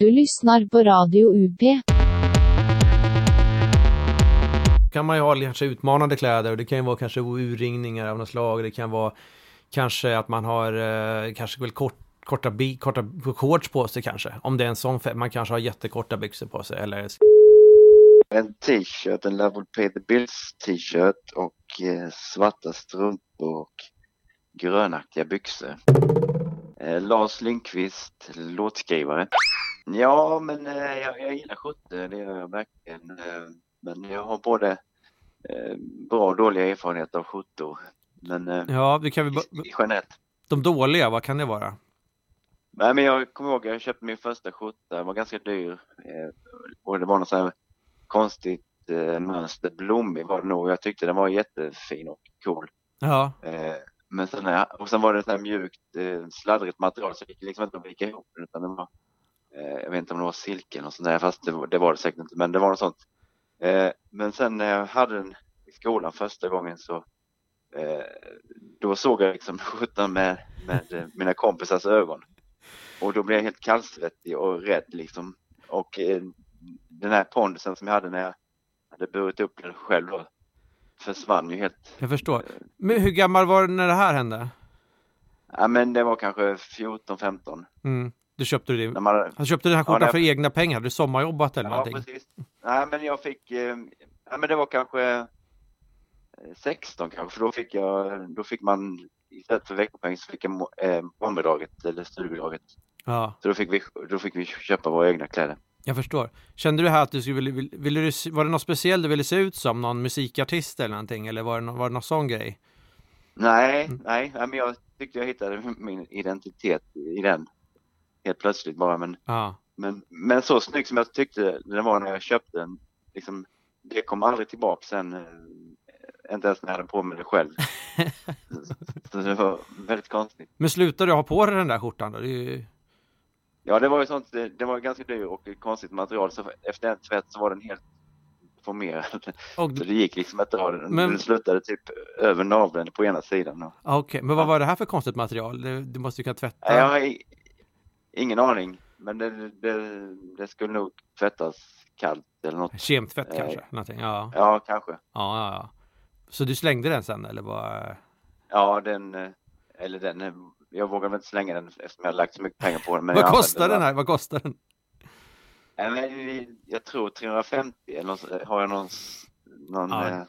Du lyssnar på Radio UP. kan man ju ha kanske utmanande kläder och det kan ju vara kanske urringningar av något slag. Det kan vara kanske att man har eh, kanske väl kort, korta, bi, korta shorts på sig kanske. Om det är en sån färg. Man kanske har jättekorta byxor på sig eller En t-shirt, en Level Pay the Bills t-shirt och eh, svarta strumpor och grönaktiga byxor. Eh, Lars Lindqvist, låtskrivare. Ja, men eh, jag, jag gillar skjortor, det gör jag verkligen. Eh, men jag har både eh, bra och dåliga erfarenheter av skjortor. Men eh, Ja, vi kan väl ba- i- generellt. De dåliga, vad kan det vara? Nej, men jag kommer ihåg, jag köpte min första skjorta, den var ganska dyr. Eh, och det var något så här konstigt eh, mönster, blommig var det nog. Jag tyckte den var jättefin och cool. Ja, men sen, och sen var det så här mjukt, eh, sladdrigt material så det gick liksom inte att vika ihop utan det var, eh, jag vet inte om det var silken och sådär, fast det, var- det var det säkert inte, men det var något sånt. Eh, men sen när jag hade den i skolan första gången så eh, då såg jag liksom skjortan med, med eh, mina kompisars ögon. Och då blev jag helt kallsvettig och rädd liksom. Och eh, den här pondusen som jag hade när jag hade burit upp den själv då försvann ju helt. jag förstår. Men hur gammal var du när det här hände? Ja men det var kanske 14-15. Mm. Du köpte du det. man. Du köpte den här Ja, skjortan när- för egna pengar? Hade du sommarjobbat eller Ja någonting? precis. Nej men jag fick, eh, ja men det var kanske eh, 16 kanske, för då fick jag, då fick man istället för veckopeng så fick jag eh, barnbidraget eller studiebidraget. Ja, Så då fick vi, då fick vi köpa våra egna kläder. Jag förstår. Kände du här att du skulle, ville, ville, ville du, var det något speciellt du ville se ut som? Någon musikartist eller någonting? Eller var det, var det någon sån grej? Nej, Mm. nej, men jag tyckte jag hittade min identitet i den. Helt plötsligt bara, men, Ja, men, men så snygg som jag tyckte den var när jag köpte den, liksom, det kom aldrig tillbaka sen, eh, inte ens när jag hade på mig det själv. så det var väldigt konstigt. Men slutade du ha på dig den där skjortan då? Det är ju... Ja, det var ju sånt, det, det var ganska dyr och konstigt material, så efter en tvätt så var den helt formerad. Och, Så det gick liksom inte att den. Men-. Den slutade typ över naveln på ena sidan. Okej, men vad var det här för konstigt material? Det, du måste ju kunna tvätta. Jag har ingen aning, men det, det, det skulle nog tvättas kallt eller något. Kemtvätt Eh, kanske? Någonting. Ja. Ja, kanske. Ja, ja, ja. Så du slängde den sen eller vad? Ja, den, eh, eller den, eh, jag vågar väl inte slänga den eftersom jag har lagt så mycket pengar på den. Men Vad kostar den här? Vad kostar den? Nej, jag tror 350 eller så- har jag någon, någon Ja, eh,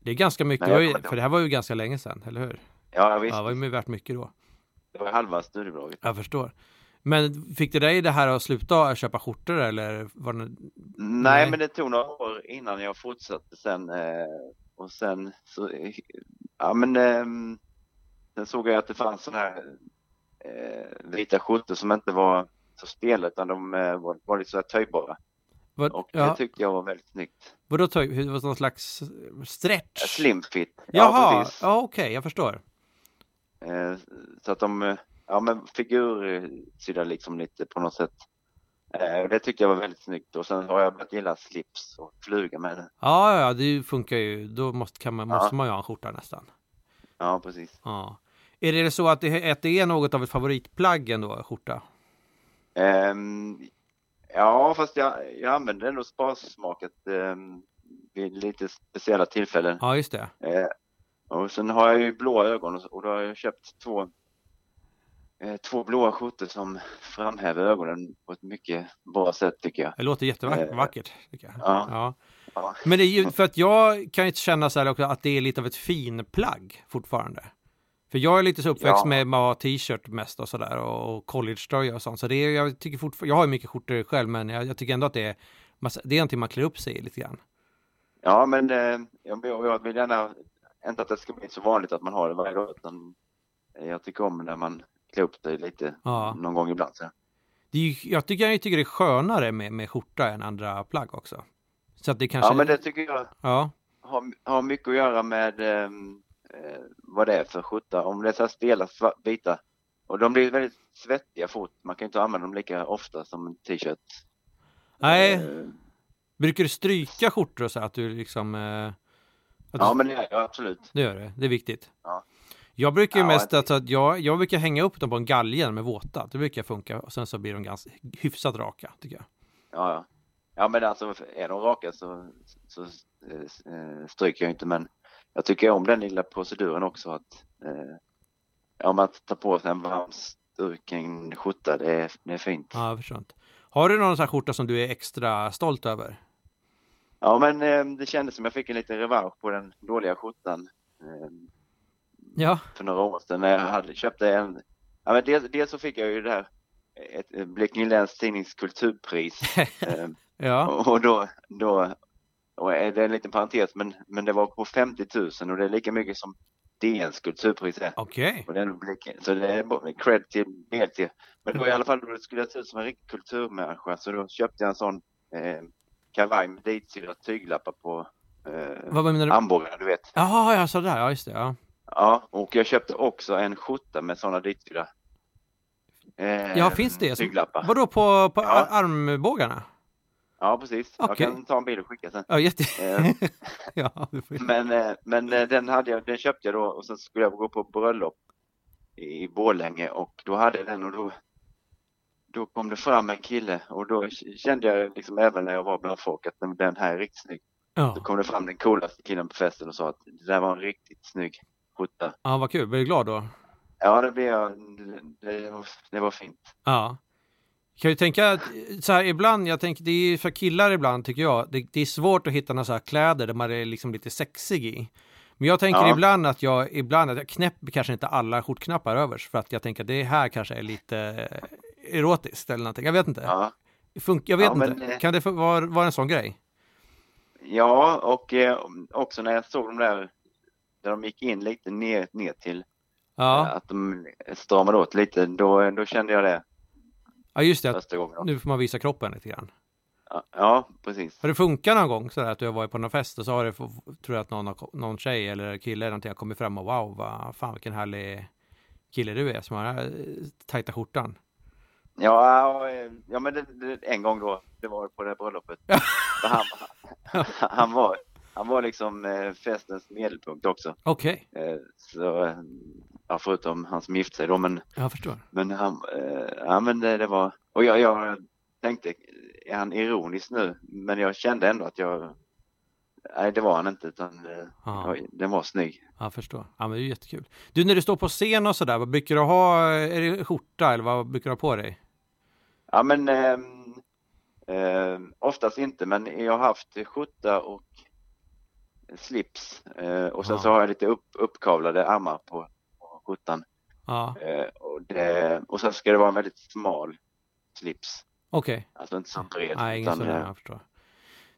Det är ganska mycket, Nej, ju, för det här var ju ganska länge sedan, eller hur? ja visst, Ja, det var ju värt mycket då. det var halva studiebidraget. Jag förstår. Men fick det dig det här att sluta köpa skjortor eller var det... Nej, Nej. men det tog några år innan jag fortsatte sen eh, och sen så, ja men ehm, sen såg jag att det fanns sådana här eh, vita skjortor som inte var så stela utan de eh, var, var lite så här töjbara Vad, och ja, det tyckte jag var väldigt snyggt. vadå tog, hur- var det någon slags stretch? Eh, Slim fit. Jaha, Ja, ja, okej, jag förstår. Eh, så att de, eh, ja men figursydda liksom lite på något sätt. Eh, det tyckte jag var väldigt snyggt och sen har jag börjat gilla slips och fluga med det. Ja, ja, det funkar ju. Då måste, man, Ja. måste man ju ha en skjorta nästan. Ja, precis. Ja. Är det så att det, att det är något av ett favoritplagg ändå, skjorta? Ehm, ja, fast jag, jag använder ändå sparsmaket um, vid lite speciella tillfällen. Ja, just det. Eh, och sen har jag ju blåa ögon och, och då har jag köpt två, eh, två blåa skjortor som framhäver ögonen på ett mycket bra sätt tycker jag. Det låter jättevackert. Eh, tycker jag. ja. Ja. Ja. Men det är ju för att jag kan ju känna så här också att det är lite av ett finplagg fortfarande. För jag är lite så uppväxt Ja. med ha t-shirt mest och sådär och collegetröja och sånt. Så det är, jag tycker fortfarande, jag har ju mycket skjortor själv men jag, jag tycker ändå att det är, massa- det är någonting man klär upp sig i lite grann. Ja, men eh, jag, jag vill gärna, inte att det ska bli så vanligt att man har det varje dag, utan jag tycker om när man klär upp sig lite Ja. någon gång ibland. Så. Det ju, jag tycker jag tycker det är skönare med, med skjorta än andra plagg också. Så att det kanske... Ja, men det tycker jag Ja, har, har mycket att göra med ehm, eh, vad det är för skjorta. Om det är så här stela sva- vita och de blir väldigt svettiga fort. Man kan inte använda dem lika ofta som en t-shirt. nej. Eh, Brukar du stryka skjortor och så att du liksom... Eh, att ja, du, men det gör jag absolut. Det gör det, det är viktigt. Ja. Jag brukar ju Ja, mest, alltså, att jag, jag brukar hänga upp dem på en galgen med våta. Det brukar funka. Och sen så blir de ganska hyfsat raka, tycker jag. Ja, ja. Ja, men alltså är de raka så, så eh, stryker jag inte. Men jag tycker om den lilla proceduren också att eh, om man tar på sig en varm struken skjorta, det är, det är fint. Ja, jag förstår inte. Har du någon sån här skjorta som du är extra stolt över? Ja, men eh, det kändes som jag fick en liten revansch på den dåliga skjortan eh, Ja, för några år sedan när jag hade, köpte en. Ja, men dels, dels så fick jag ju det här ett, Blekinge Läns Tidnings kulturpris. eh, ja, och då, då och det är en liten parentes, men, men det var på 50 000 och det är lika mycket som DNs kulturpris är. okej. Blicken, så det är cred till DLT. Men då i alla fall då skulle jag se ut som en riktig kulturmänniska så då köpte jag en sån eh, kavaj med ditsydda tyglappar på eh, Vad menar du? armbågarna, du vet. Jaha, ja, sådär. Ja, just det. Ja. Ja, och jag köpte också en skjorta med sådana ditsydda eh, Ja, finns det? Tyglappar. vadå, på, på Ja. ar- armbågarna? Ja, precis. Okej. Jag kan ta en bild och skicka sen. Ja, jätte... Eh, ja. Men, eh, men eh, den, hade jag, den köpte jag då och sen skulle jag gå på bröllop i Borlänge och då hade jag den och då, då kom det fram en kille och då kände jag liksom även när jag var bland folk att den, här är riktigt snygg. Då ja. kom det fram den coolaste killen på festen och sa att det där var en riktigt snygg skjorta. ja, vad kul. Blir du glad då? Ja, det blev jag. Det, var- det var fint. Ja. Kan ju tänka att så här ibland, jag tänker det är för killar ibland tycker jag, det, det är svårt att hitta några så här kläder där man är liksom lite sexig i. Men jag tänker Ja. ibland att jag, ibland att jag knäpper kanske inte alla skjortknappar övers för att jag tänker att det här kanske är lite eh, erotiskt eller någonting. Jag vet inte. Ja, Funk, jag vet Ja, men, inte. eh, Kan det vara, vara en sån grej? ja och eh, också när jag såg de där där de gick in lite ner, ner till Ja, att de stramade åt lite, då, då kände jag det ja just det. första gången. Nu får man visa kroppen lite grann. Ja, Ja, precis. Har det funkat någon gång sådär att du har varit på någon fest och så har det, tror jag att någon, någon tjej eller kille eller någonting har kommit fram och wow, vad fan vilken härlig kille du är som har eh, tajta skjortan. Ja, ja, eh, ja men det, det, en gång då, det var på det här bröllopet. Han, han, var, han var liksom eh, festens medelpunkt också. Okej, Eh, Så, ja, förutom han som gifte sig då, men, jag förstår. men han, eh, ja men det, det var, och jag, jag tänkte, är han ironisk nu? Men jag kände ändå att jag, nej det var han inte utan eh, Ja. den var snygg. Jag förstår. Ja, men det är ju jättekul. Du, när du står på scen och sådär, vad brukar du ha? Är det skjorta eller vad brukar du ha på dig? Ja men ehm, ehm, oftast inte men jag har haft skjorta och slips eh, och sen Ja. så har jag lite upp, uppkavlade armar på skjortan. Ja, Eh, och, det, och sen ska det vara en väldigt smal slips. okej. Alltså inte så bred. Nej, ingen sån, eh, jag förstår.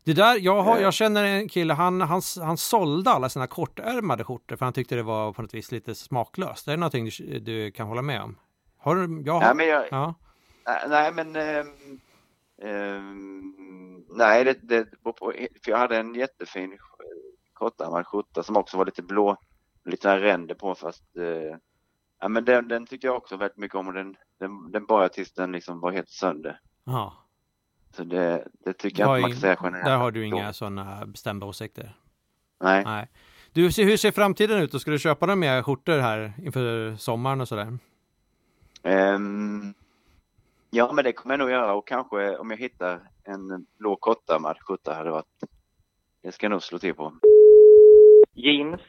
Det där, jag, har, Eh. jag känner en kille, han, han, han sålde alla sina kortärmade skjortor för han tyckte det var på något vis lite smaklöst. Är det någonting du, du kan hålla med om? Har du, jag har, Nej men jag, ja. nej, nej men ehm, ehm, nej det, det för jag hade en jättefin kortärmad skjorta som också var lite blå, lite här ränder på fast eh, ja men den, den tyckte jag också väldigt mycket om och den, den, den bar jag tills den liksom var helt sönder. ja. Så det, det tycker jag inte man kan säga generellt. Där har du då. inga sådana bestämda åsikter? Nej. Nej. Du, hur ser framtiden ut? Och ska du köpa några mer skjortor här inför sommaren och sådär? Ehm, ja men det kommer jag nog göra och kanske om jag hittar en blå kortärmad skjorta hade varit det ska jag nog slå till på. jeans,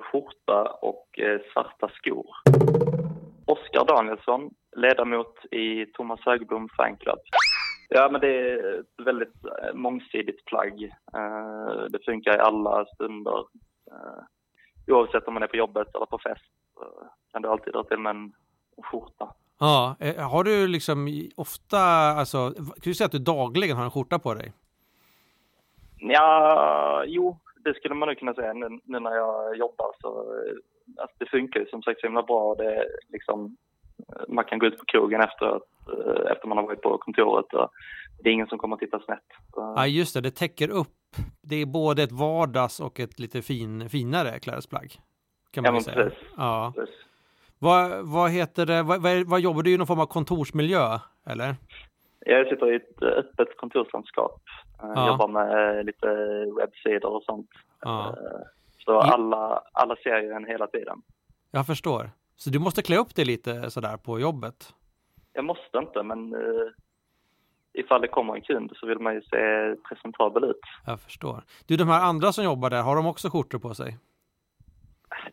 skjorta och eh, svarta skor. Oskar Danielsson, ledamot i Thomas Högblom fanclub. Ja, men det är ett väldigt eh, mångsidigt plagg. Eh, det funkar i alla stunder. Eh, oavsett om man är på jobbet eller på fest eh, kan du alltid dra till med en skjorta. Ja, eh, har du liksom ofta, alltså, kan du säga att du dagligen har en skjorta på dig? Ja, jo, det skulle man nog kunna säga nu, nu när jag jobbar. Så, eh, alltså, det funkar ju som sagt så himla bra. Det liksom, eh, man kan gå ut på krogen efter, att, eh, efter man har varit på kontoret. Och det är ingen som kommer att titta snett. Ja, just det, det täcker upp. Det är både ett vardags och ett lite fin, finare klädesplagg. Kan man Ja, säga. precis. Ja. precis. Vad, vad heter det, vad, vad, vad jobbar du i någon form av kontorsmiljö? Eller? Jag sitter i ett öppet kontorslandskap. Eh, Ja. Jobbar med eh, lite webbsidor och sånt. Ja. Eh, Så alla, alla ser ju en hela tiden. Jag förstår. Så du måste klä upp dig lite sådär på jobbet? Jag måste inte, men eh, ifall det kommer en kund så vill man ju se presentabel ut. Jag förstår. Du, de här andra som jobbar där, har de också skjortor på sig?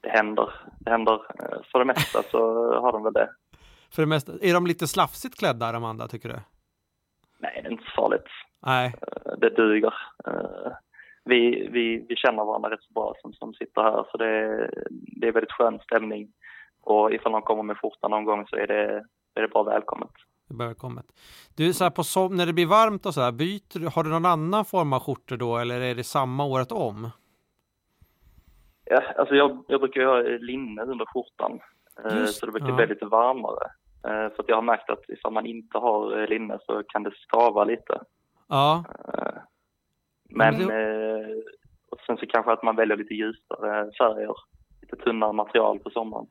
Det händer. Det händer. För det mesta så har de väl det. För det mesta, är de lite slafsigt klädda de andra, tycker du? Är inte så farligt. Nej, Eh, Det duger. Eh, Vi, vi, vi känner varandra rätt så bra som, som sitter här, så det, är- det är väldigt skön stämning. Och ifall någon kommer med skjorta någon gång så är det, är det bara välkommet. välkommet. Du, så här på som, när det blir varmt och så här, byter har du någon annan form av skjortor då, eller är det samma året om? Ja, alltså jag, jag brukar ha linne under skjortan, eh, Just, så det brukar ja. bli lite varmare. Eh, För att jag har märkt att ifall man inte har eh, linne så kan det skava lite. Ja, Eh, Men Men eh, och sen så kanske att man väljer lite ljusare färger, lite tunnare material på sommaren.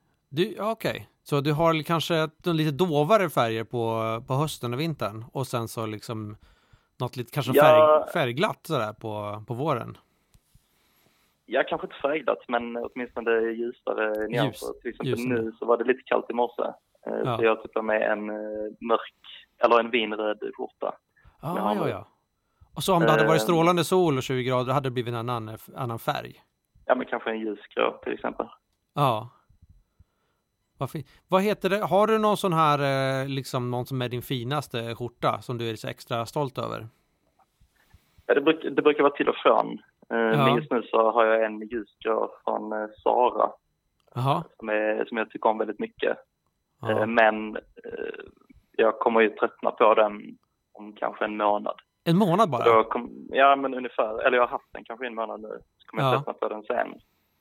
okej. Så du har kanske lite dovare färger på, på hösten och vintern och sen så liksom något lite kanske Ja. färg, färgglatt sådär på, på våren. Ja, kanske inte färgglatt, men åtminstone ljusare nyanser. Till exempel ljusare. nu så var det lite kallt i morse. Eh, Ja. Så jag tog på mig en eh, mörk, eller en vinröd skjorta. Ja, Ja, ja. Och så om det hade varit Ehm. strålande sol och 20 grader, hade det blivit en annan, annan färg. Ja, men kanske en ljusgrå till exempel. Ja. Vad, vad heter det? Har du någon sån här, eh, liksom någon som är din finaste skjorta som du är så extra stolt över? Ja, det, bruk, det brukar vara till och från. Eh, Ja. Men just nu så har jag en ljusgrå från eh, Sara som, är, som jag tycker om väldigt mycket. Eh, Ja. Men eh, jag kommer ju tröttna på den om kanske en månad. En månad bara? Kom, ja, men ungefär. Eller jag har haft den kanske en månad nu. Så kommer jag Ja. tröttna på den sen.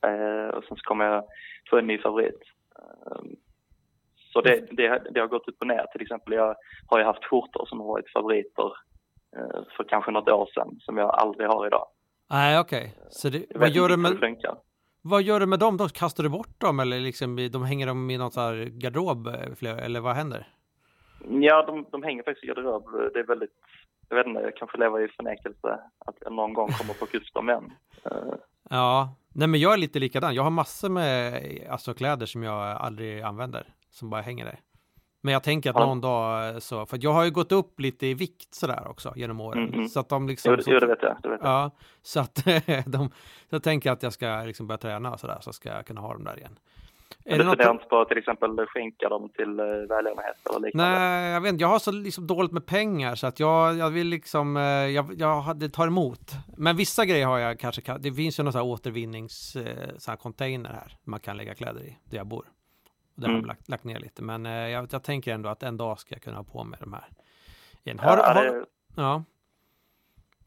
Eh, och sen så kommer jag få en ny favorit. Eh, så det, det, det har gått upp och ner. Till exempel jag har ju haft skjortor som har varit favoriter eh, för kanske något år sedan som jag aldrig har idag. Nej, okej. Så det, Jag vad, gör du hur det med, funkar. Vad gör du med dem då? Kastar du bort dem eller liksom, de hänger dem i någon sån här garderob? eh, Eller vad händer? Ja, de, de hänger faktiskt i garderob. Det är väldigt, jag vet inte, jag kanske lever i förnekelse att jag någon gång kommer få kusk dem igen. Ja, nej men jag är lite likadan. Jag har massor med alltså, kläder som jag aldrig använder, som bara hänger där. Men jag tänker att Ja. någon dag eh, så, för jag har ju gått upp lite i vikt sådär också genom åren. Mm, mm. Så att de liksom... jo, så, jo, det vet jag. Det vet jag. Ja, så att de, så jag tänker att jag ska liksom börja träna och sådär, så ska jag kunna ha dem där igen. Är det du funderar inte på att till exempel skänka dem till eh, välgörenhet eller liknande? Nej, jag vet inte. Jag har så liksom dåligt med pengar så att jag, jag vill liksom, eh, jag, jag hade tar emot. Men vissa grejer har jag kanske, kan- det finns ju någon sån här återvinnings, eh, sån här container här man kan lägga kläder i, där jag bor. Och där har Mm. jag lagt, lagt ner lite, men eh, jag, jag tänker ändå att en dag ska jag kunna ha på mig de här. Igen. Ja, Har, har, det, ja.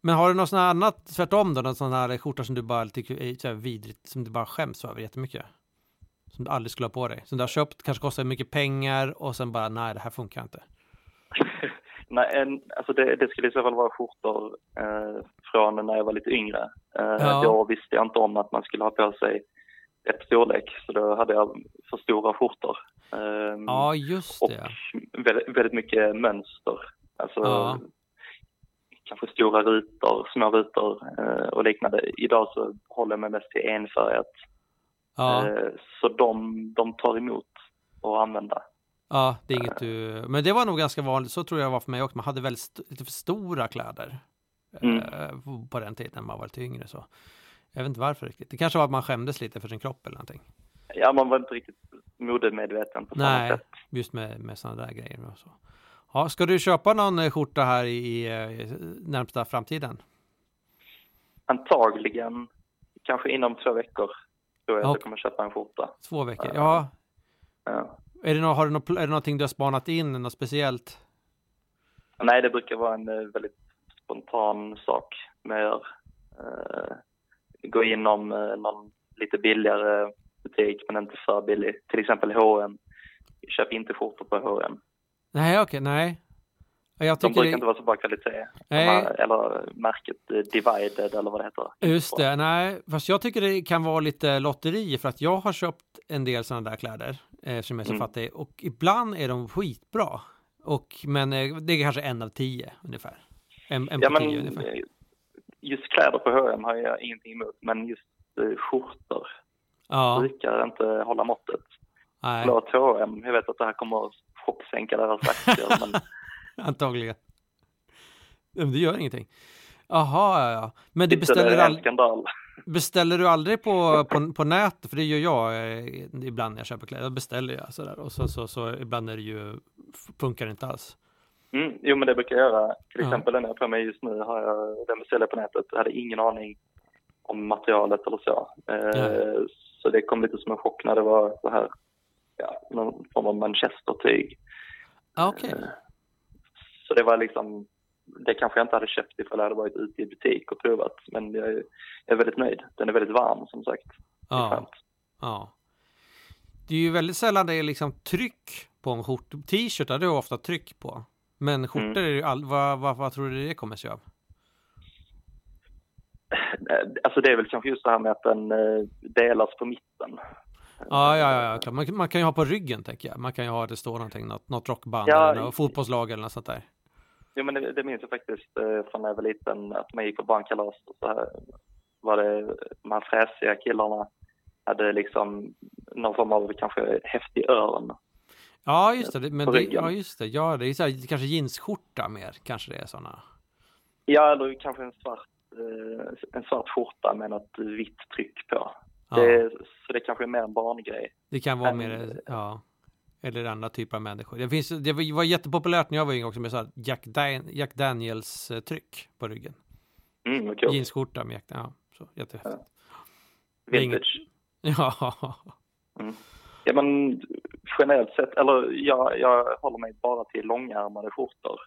Men har du något sånt annat tvärtom då? Någon sån här skjorta som du bara tycker är vidrigt, som du bara skäms över jättemycket? Som du aldrig skulle ha på dig? Som du har köpt, kanske kostar mycket pengar och sen bara nej, det här funkar inte. nej, en, alltså det, det skulle i så fall vara skjortor eh, från när jag var lite yngre. Eh, Ja. Då visste jag inte om att man skulle ha på sig rätt storlek, så då hade jag för stora skjortor. Eh, Ja, just och det. väldigt, väldigt mycket mönster. Alltså Ja. kanske stora rutor, små rutor eh, och liknande. Idag så håller jag mig mest till enfärgat. Ja, Eh, så de, de tar emot att använda. ja, det är inget du... Men det var nog ganska vanligt, så tror jag var för mig också. Man hade väldigt lite för stora kläder Mm. eh, på- den tiden man var lite yngre. Så. Jag vet inte varför riktigt. Det kanske var att man skämdes lite för sin kropp eller någonting. Ja, man var inte riktigt modemedveten på samma Nej, sätt. just med, med sådana där grejer. Och så. Ja, ska du köpa någon eh, skjorta här i, i eh, närmsta framtiden? Antagligen, kanske inom två veckor, tror jag att jag kommer köpa en skjorta. Två veckor? Ja. Ja. Ja. Är det, nå- har du något, är det någonting du har spanat in, något speciellt? Nej, det brukar vara en eh, väldigt spontan sak med. Eh, gå inom eh, någon lite billigare butik, men inte för billig. Till exempel H&M. Köp inte skjortor på H&M. Nej, okej, nej. Ja, Jag De brukar det, inte vara så bra kvalitet. Nej. eller märket eh, Divided eller vad det heter. Just det, nej, fast jag tycker det kan vara lite lotteri för att jag har köpt en del sådana där kläder eh, som jag är så Mm. fattig och ibland är de skitbra. Och, men eh, det är kanske en av tio ungefär. En, en Ja, på men tio ungefär. Just kläder på H&M har jag ingenting emot, men just eh, skjortor Ja, brukar inte hålla måttet. Nej, Förlåt H&M. Jag vet att det här kommer att chocksänka deras aktier, men antagligen. Men det gör ingenting. Jaha, ja, ja. Men du beställer, all, skandal. beställer du aldrig på, på, på nätet? För det gör jag eh, ibland när jag köper kläder. Då beställer jag sådär. Och så, så, så ibland är det ju, funkar det inte alls. Mm, jo, men det brukar jag göra. Till Ja. exempel den jag har på mig just nu har jag, den beställde på nätet. Jag hade ingen aning om materialet eller så. Eh, så det kom lite som en chock när det var så här, ja, någon form av manchestertyg. Ja, Okej. Eh, Så det var liksom, det kanske jag inte hade köpt ifall jag hade varit ute i butik och provat. Men jag är, jag är väldigt nöjd. Den är väldigt varm som sagt. Ja, ja. Det är ju väldigt sällan det är liksom tryck på en skjorta. T-shirtar det är ofta tryck på. Men skjortor Mm. är det ju all... vad, vad, vad tror du det kommer sig av? Eh, Alltså det är väl kanske just det här med att den eh, delas på mitten. Ja, ja, ja, ja klart. Man, man kan ju ha på ryggen tänker jag. Man kan ju ha det står någonting, något, något rockband Ja, eller något fotbollslag eller något sånt där. Jo men det, det minns jag faktiskt eh, från när jag var liten att man gick på barnkalas och så här var det de här fräsiga killarna hade liksom någon form av kanske häftig örn. Ja, just det. men det, ja, just det. Ja, det är så här, kanske jeansskjorta mer. Kanske det är sådana. Ja, eller kanske en svart, eh, en svart skjorta med något vitt tryck på. Ja, Det, så det kanske är mer en barngrej. det kan vara men- mer, ja. Eller andra typer av människor. Det, finns, det var jättepopulärt när jag var yngre också med så Jack, Dan, Jack Daniels eh, tryck på ryggen. Mm, kul. Jeansskjorta med Jack, ja. Så, jättehäftigt. är Vintage. Ja. Ja men generellt sett, eller jag, jag håller mig bara till långärmade skjortor.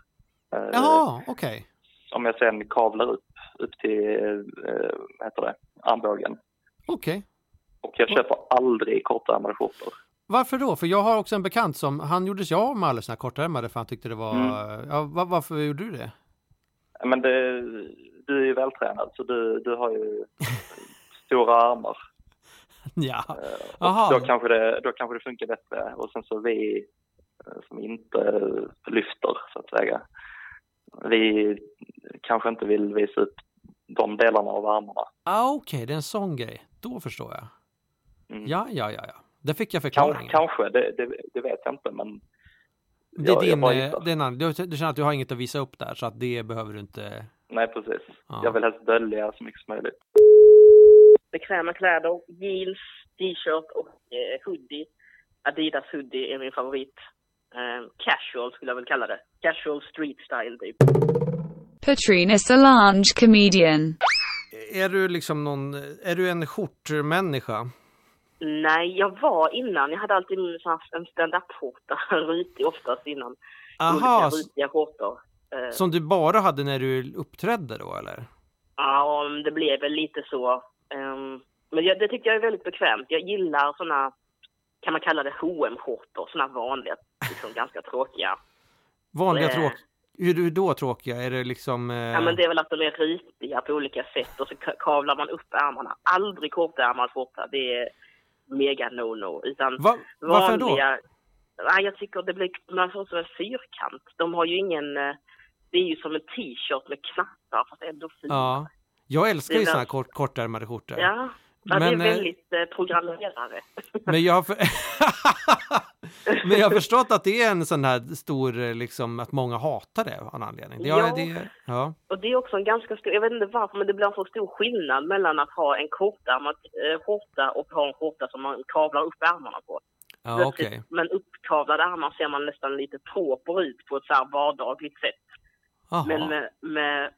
Eh, Jaha, okej. Om jag sen kavlar upp, upp till, eh, vad heter det, armbågen. Okej. Och jag köper aldrig kortärmade skjortor. Varför då? För jag har också en bekant som, han gjorde sig av med alla sina kortärmade för han tyckte det var, Mm. ja, va- varför gjorde du det? Men det, du är ju vältränad så du, du har ju stora armar. Ja, Eh, Jaha. då, kanske det, då kanske det funkar bättre. Och sen så vi eh, som inte lyfter så att säga. Vi kanske inte vill visa upp de delarna av armarna. ah, okej, det är en sån grej. Då förstår jag. Mm. Ja, ja, ja, ja. Där fick jag förklaringen. kanske, det, det, det vet jag inte men det är din, eh, det är en annan, du, du känner att du har inget att visa upp där så att det behöver du inte. nej precis. Ja. Jag vill helst dölja så mycket som möjligt. Bekväma kläder, jeans, t-shirt och eh, hoodie. Adidas hoodie är min favorit. Eh, casual skulle jag väl kalla det. Casual street style typ. Patrina Solange comedian. Är du liksom någon, är du en skjortmänniska? Nej, jag var innan. Jag hade alltid en, stand-up-skjorta, rutig oftast innan. Aha, Olika rutiga skjortor. Eh, som du bara hade när du uppträdde då eller? Ja, det blev väl lite så. Ehm, men jag, det tycker jag är väldigt bekvämt. Jag gillar såna, kan man kalla det hm skjortor såna vanliga, liksom ganska tråkiga. Vanliga Eh. tråk... Hur då tråkiga? Är det liksom... Eh... Ja, men det är väl att de är ritiga på olika sätt och så ka- kavlar man upp ärmarna. Aldrig kortärmad skjorta, det är mega no-no. Utan Va, varför då? vanliga... Nej, jag tycker det blir, man får som en fyrkant. De har ju ingen... eh, Det är ju som en t-shirt med knappar fast ändå fint. Ja. Jag älskar ju såna här kort, kortärmade skjortor. Ja, ja Men, det är eh, väldigt eh, programmerare. Men jag för... men jag har förstått att det är en sån här stor, eh, liksom, att många hatar det av en anledning. Det, ja. Det, ja. Och det är också en ganska stor, jag vet inte varför, men det blir en så stor skillnad mellan att ha en kortärmad eh, skjorta och ha en skjorta som man kavlar upp ärmarna på. Ja, okej. Men uppkavlade armar ser man nästan lite proper ut på ett så här vardagligt sätt. Jaha. Men med, med,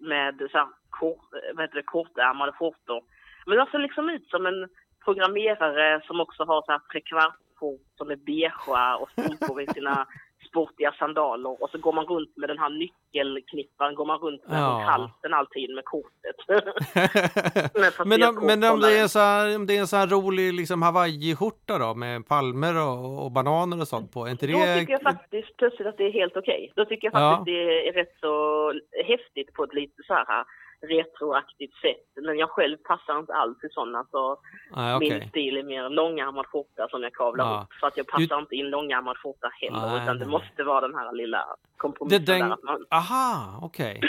med så här kort, vad heter det, kortärmade skjortor. Men de ser liksom ut som en programmerare som också har så här trekvartsskjort som är beigea och strumpor i sina sportiga sandaler. Och så går man runt med den här nyckelknippan, går man runt med Ja. halsen alltid med kortet. Men om, men om det är så här, om det är en sån här rolig liksom hawaiiskjorta då med palmer och, och bananer och sånt på, är inte Då det... tycker jag faktiskt plötsligt att det är helt okej. Då tycker jag Ja. faktiskt det är rätt så häftigt på ett lite så här retroaktigt sätt. Men jag själv passar inte alls i sådana. Så Nej, okej. min stil är mer långärmad skjorta som jag kavlar Ja. upp. För att jag passar inte in långärmad skjorta heller. Nej, utan det nej. måste vara den här lilla kompromissen den... där. Att man, Aha, okej.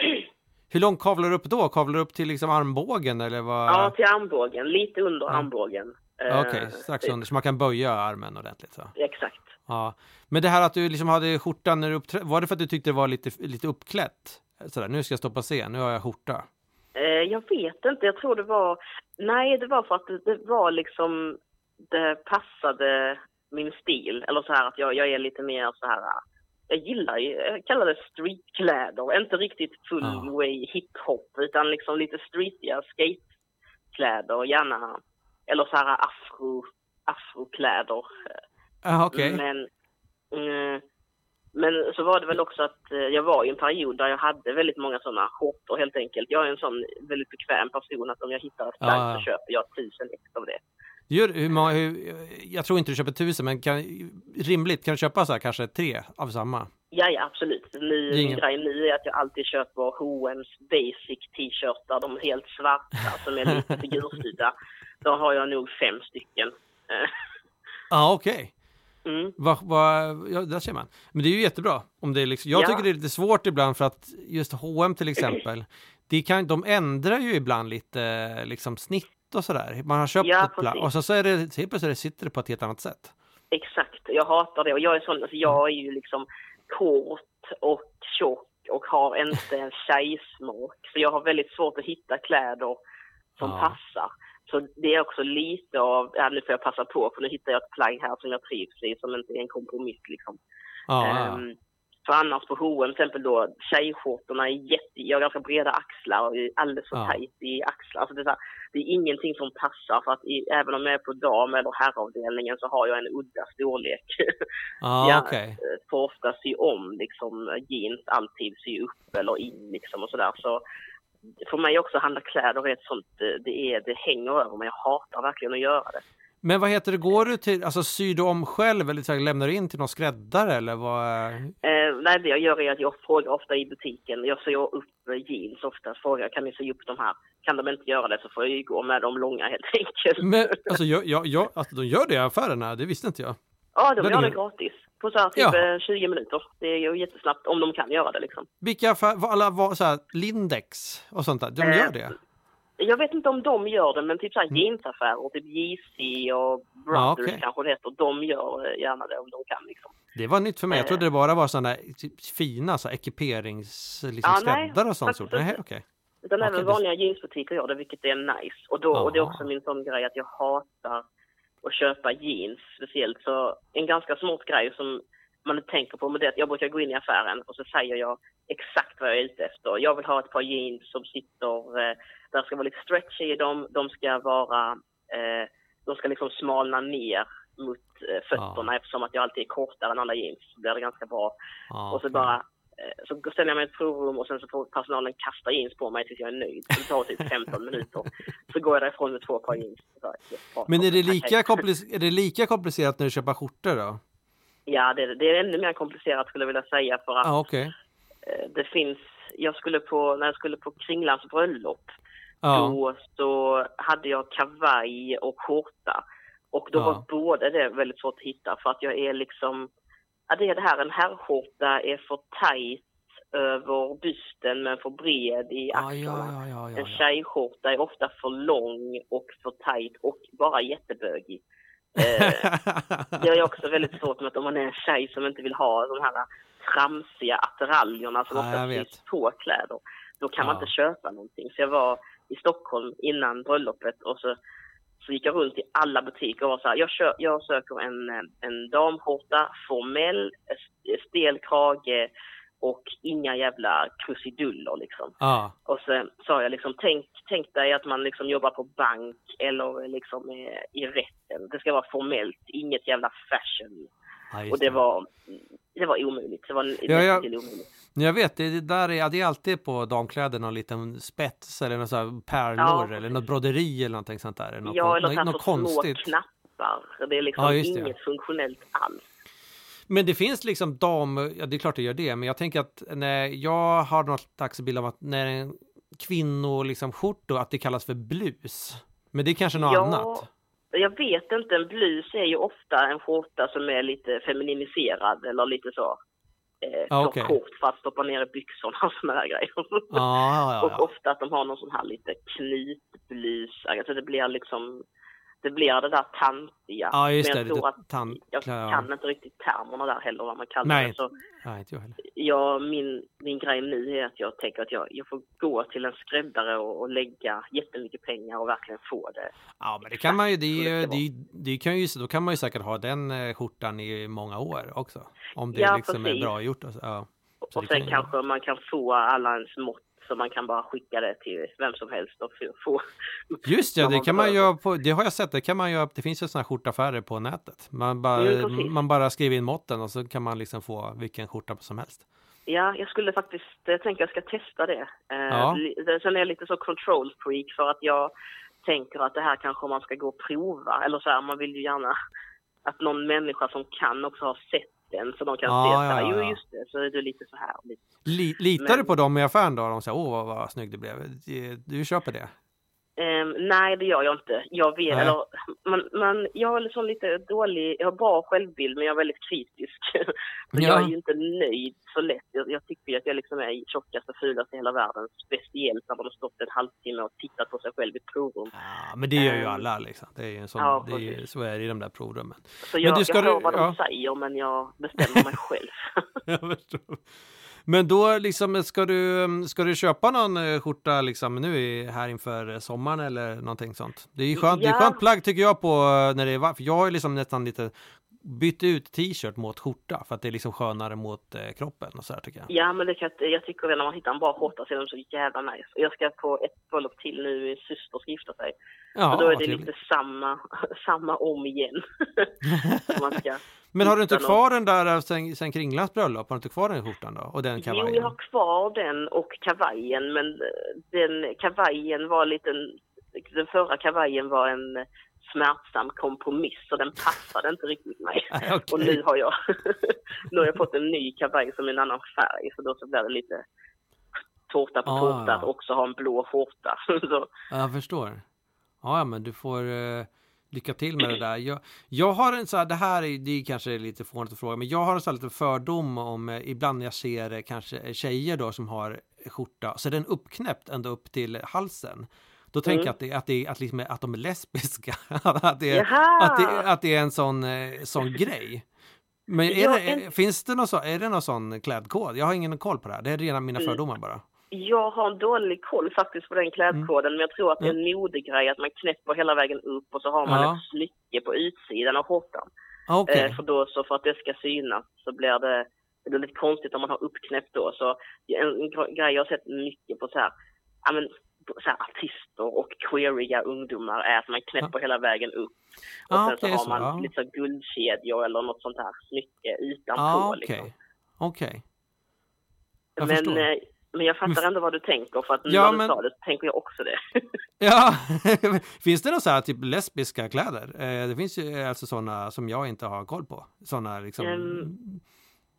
Hur långt kavlar du upp då? Kavlar du upp till liksom armbågen eller vad? ja, till armbågen. Lite under Ja. armbågen. Eh, Okej, strax typ. under, så man kan böja armen ordentligt. Så. Exakt. Ja. Men det här att du liksom hade skjortan när du uppträ- var det för att du tyckte det var lite, lite uppklätt? Sådär, nu ska jag stoppa scen, nu har jag skjorta. Eh, jag vet inte, jag tror det var... Nej, det var för att det, det var liksom... Det passade min stil. Eller så här att jag, jag är lite mer så här... Jag gillar ju, jag kallar det streetkläder. Inte riktigt full Ja. way hiphop utan liksom lite streetiga skatekläder. Gärna, eller så här afro, afrokläder. Ja, okej. Men, mm, men så var det väl också att eh, jag var i en period där jag hade väldigt många sådana skjortor helt enkelt. Jag är en sån väldigt bekväm person att om jag hittar ett plagg ja. så köper jag tusen ex av det. Gör, hur, många- hur, jag tror inte du köper tusen, men kan, rimligt, kan du köpa så här kanske tre av samma? Ja, ja absolut. Är ingen- grej nu är att jag alltid köper H&M's basic t-shirtar, de helt svarta som är lite figursydda. Då har jag nog fem stycken. Ja, okej. Mm. Va, va, ja, där ser man. Men det är ju jättebra. Om det är liksom, jag Ja. tycker det är lite svårt ibland för att just H&M till exempel, det kan, de ändrar ju ibland lite liksom snitt och sådär. Man har köpt Ja, ett plagg och så, så är det, helt plötsligt sitter det på ett helt annat sätt. Exakt, jag hatar det. Och jag är sån, alltså jag är ju liksom kort och tjock och har inte en tjejsmak. Så jag har väldigt svårt att hitta kläder som Ja. passar. Så det är också lite av, ja nu får jag passa på för nu hittar jag ett plagg här som jag trivs i som inte är en kompromiss liksom. Ja, ja. Ehm, för annars på H&M till exempel då, tjejskjortorna är jätte, jag har ganska breda axlar och är alldeles för Ja. tajt i axlar. Alltså det, är så här, det är ingenting som passar för att i, även om jag är på dam eller herravdelningen så har jag en udda storlek. ja, ja. okej. Eh, får ofta sy om liksom jeans, alltid sy upp eller in liksom och sådär. Så för mig också handlar kläder är ett sånt, det, är, det hänger över mig. Jag hatar verkligen att göra det. Men vad heter det, går du till, alltså syr du om själv eller så här, lämnar du in till någon skräddare eller vad? Eh, nej, det jag gör är att jag frågar ofta i butiken, jag syr upp jeans ofta, frågar kan ni sy upp de här? Kan de inte göra det så får jag ju gå med de långa helt enkelt. Men alltså, jag, jag, jag, alltså de gör det i affärerna, det visste inte jag. ja, de det gör det gratis. På så här typ Ja. eh, 20 minuter. Det är ju jättesnabbt om de kan göra det liksom. Vilka affärer, alla var så här, Lindex och sånt där, de Eh, gör det? Jag vet inte om de gör det, men typ så här jeansaffärer, typ JC och Brothers Mm. Ja, okej. kanske det heter, de gör eh, gärna det om de kan liksom. Det var nytt för mig. Jag Eh. trodde det bara var sådana där typ, fina så här, ekiperings, liksom, skräddare och sånt. faktiskt Så. Nej, inte. okej. Utan Okej, även det- vanliga jeansbutiker gör det, vilket är nice. Och, då, och det är också min sån grej att jag hatar att köpa jeans speciellt. Så en ganska smart grej som man inte tänker på, men det är att jag brukar gå in i affären och så säger jag exakt vad jag är ute efter. Jag vill ha ett par jeans som sitter, eh, där ska vara lite stretch i dem, de ska vara, eh, de ska liksom smalna ner mot eh, fötterna eftersom att jag alltid är kortare än alla jeans. Så blir det ganska bra. Ja, Och så bara så ställer jag mig i ett provrum och sen så får personalen kasta jeans på mig tills jag är nöjd. Det tar typ 15 minuter. Så går jag därifrån med två par jeans. Men är det, lika är det lika komplicerat när du köper skjortor då? Ja, det, det är ännu mer komplicerat skulle jag vilja säga för att Ja, okej. eh, det finns, jag skulle på, när jag skulle på Kringlans bröllop Ja, då så hade jag kavaj och skjorta. Och då Ja. var både det väldigt svårt att hitta för att jag är liksom, det är det här, en herrskjorta är för tajt över bysten men för bred i axlarna. ja, ja, ja, En tjejskjorta är ofta för lång och för tajt och bara jättebögig. Eh, det är också väldigt svårt med att om man är en tjej som inte vill ha de här tramsiga attiraljerna som ofta sys på kläder. Då kan man inte köpa någonting. Så jag var i Stockholm innan bröllopet och så, så gick jag runt i alla butiker och var så här, jag, kö, jag söker en, eh, en damskjorta, formell, eh, stel krage och inga jävla krusiduller liksom. ja. Och så sa jag liksom, tänk, tänk dig att man liksom jobbar på bank eller liksom är i rätten. Det ska vara formellt, inget jävla fashion. Ja Och det var, det var omöjligt. Det var Ja, ja. nästintill omöjligt. Jag vet, det, det där är, det är alltid på damkläder någon liten spets eller något så här pärlor Ja, eller något broderi eller någonting sånt där. Något, Ja, eller något, något så små konstigt. knappar. Det är liksom Ja, inget funktionellt alls. Men det finns liksom dam, ja det är klart det gör det, men jag tänker att när jag har något slags bild av att när en kvinno liksom skjortor, att det kallas för blus. Men det är kanske något Ja, annat? Jag vet inte, en blus är ju ofta en skjorta som är lite femininiserad eller lite så. Eh, Ja, för okej. kort för att stoppa ner i byxorna och såna här grejer. Ja, ja, Och ja. ofta att de har någon sån här lite knutblus, alltså det blir liksom det blir det där tantiga. Ja, just Men det. jag det tror att tan- jag ja. kan inte riktigt termerna där heller vad man kallar Nej. det. Så Nej, inte jag heller. jag, min, min grej nu är att jag tänker att jag, jag får gå till en skräddare och, och lägga jättemycket pengar och verkligen få det. Ja, men det kan man ju, det, är Exakt, det, det kan ju, då kan man ju säkert ha den eh, skjortan i många år också. Om det Ja, liksom är precis. bra gjort. Alltså. Ja. Så och det sen kan kanske man kan få alla ens mått så man kan bara skicka det till vem som helst och få- upp Just ja, det kan man göra på, det har jag sett, det kan man göra, det finns ju sådana skjortaffärer på nätet. Man bara, Mm, man bara skriver in måtten och så kan man liksom få vilken skjorta som helst. Ja, jag skulle faktiskt, jag tänker jag ska testa det. Eh, Ja. Sen är jag lite så control freak för att jag tänker att det här kanske man ska gå och prova. Eller så här, man vill ju gärna att någon människa som kan också har sett den så de kan Ja, se ja, ja, ja. jo just det, så är det lite så här. Lite. Li, litar du Men- på dem i affären då? De säger, åh vad, vad snygg det blev. Du köper det? Ehm, nej, det gör jag inte. Jag vet, Nej. eller, man, man, jag har liksom lite dålig, jag har bra självbild men jag är väldigt kritisk. så Ja. jag är ju inte nöjd så lätt. Jag, jag tycker ju att jag liksom är tjockast och fulast i hela världen. Speciellt när man har stått en halvtimme och tittat på sig själv i ett provrum. Ja, men det gör ju Ehm, alla liksom. Det är ju en sån, ja, det är, så är det i de där provrummen. Så Men jag, du, ska jag hör vad ja. de säger men jag bestämmer mig själv. Jag förstår. Men då liksom, ska du, ska du köpa någon eh, skjorta liksom nu i, här inför sommaren eller någonting sånt? Det är ju skönt, det är Ja. skönt plagg tycker jag på eh, när det är varmt, för jag har ju liksom nästan lite bytt ut t-shirt mot skjorta för att det är liksom skönare mot eh, kroppen och så här tycker jag. ja men det kan, jag- tycker väl när man hittar en bra skjorta så är de så jävla nice. Jag ska på ett bröllop till nu, min syster ska gifta sig. Ja, och då är det trevligt. lite samma, samma om igen. Man ska Men har du inte kvar den där eh, sen, sen Kringlands bröllop? Har du inte kvar den skjortan då? Och den Jo, kavajen? jag har kvar den och kavajen, men eh, den kavajen var lite... Den förra kavajen var en smärtsam kompromiss och den passade inte riktigt mig. Okej. Och nu har jag, nu har jag fått en ny kavaj som är en annan färg, så då så blir det lite tårta på Ah. tårta att också ha en blå skjorta. Så, Ja, Jag förstår. Ja, men du får eh, lycka till med det där. Jag, jag har en så här, det här är, det är kanske lite fånigt att fråga, men jag har en så här lite fördom om, eh, ibland när jag ser eh, kanske tjejer då som har skjorta, så är den uppknäppt ända upp till halsen. Då tänker Mm. jag att, det, att, det, att, liksom, att de är lesbiska. att, det, är- Jaha! att, det, att det är en sån, eh, sån grej. Men är Ja, det, en- finns det någon, så, är det någon sån klädkod? Jag har ingen koll på det här. Det är redan mina Mm. fördomar bara. Jag har en dålig koll faktiskt på den klädkoden, men jag tror att det är en modegrej att man knäpper hela vägen upp och så har man Ja. ett smycke på utsidan av skjortan. Ah, Okej. Eh, för då så för att det ska synas så blir det, det blir lite konstigt om man har uppknäppt då. Så en, en gre- grej jag har sett mycket på så här, ja men så här artister och queeriga ungdomar är att man knäpper hela vägen upp. Och Ah, sen okej, så har så, man ja. lite så guldkedjor eller något sånt här smycke utanpå. Ja, okej. liksom. Okej. Jag Men, förstår. eh, men jag fattar ändå vad du tänker för att nu Ja, när du men- sa det så tänker jag också det. Ja, finns det några så här typ lesbiska kläder? Eh, det finns ju alltså sådana som jag inte har koll på. Sådana liksom. Ehm,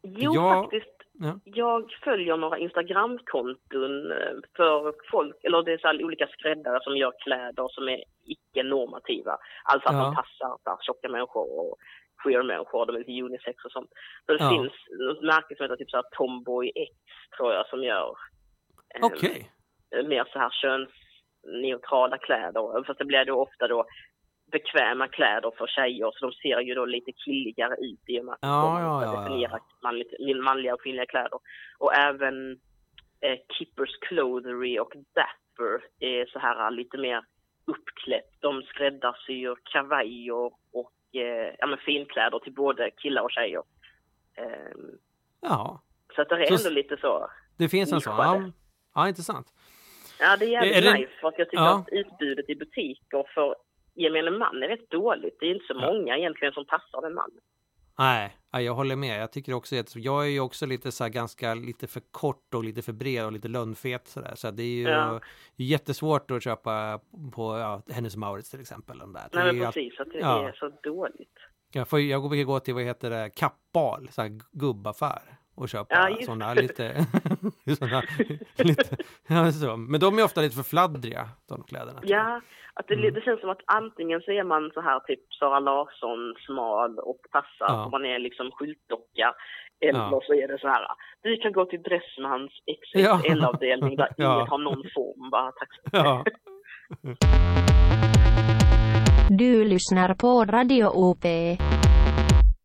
Jo, Jag- faktiskt. Ja. Jag följer några Instagramkonton eh, för folk, eller det är så olika skräddare som gör kläder som är icke-normativa. Alltså att Ja. de passar för tjocka människor och queer-människor, de är lite unisex och sånt. Så det Ja. finns ett märke som heter typ så här Tomboy X, tror jag, som gör eh, Okej. mer så här könsneutrala kläder. Fast det blir då ofta då bekväma kläder för tjejer så de ser ju då lite killigare ut i och med att de Ja, ja, ja. definiera manligt, manliga och kvinnliga kläder. Och även eh, Kippers Clothery och Dapper är så här lite mer uppklätt. De skräddarsyr kavajer och eh, ja, men finkläder till både killar och tjejer. Ehm, Ja, så att det är Så- ändå lite så. det finns en sån. Ja, ja intressant. Ja, det är jävligt Är det- nice för att jag tycker Ja. att utbudet i butiker för gemene man är rätt dåligt. Det är inte så många egentligen som passar en man. Nej, ja, jag håller med. Jag tycker också att jag är ju också lite så här ganska lite för kort och lite för bred och lite lönnfet så där. Så det är ju Ja. jättesvårt att köpa på ja, Hennes Mauritz till exempel. Där. Nej men precis, att det ja. är så dåligt. Jag, får, jag brukar gå till vad heter det, Kappahl, så här gubbaffär och köpa Ja, sådana lite, såna, lite ja, så. Men de är ofta lite för fladdriga, de kläderna. Ja, att det, Mm. det känns som att antingen så är man så här typ Sara Larsson smal och passar, Ja. och man är liksom skyltdocka. Eller Ja. så är det så här, du kan gå till Dressmans. XXL-avdelning där Ja. ingen har någon form. Bara, tack så mycket. Ja. Du lyssnar på Radio OP.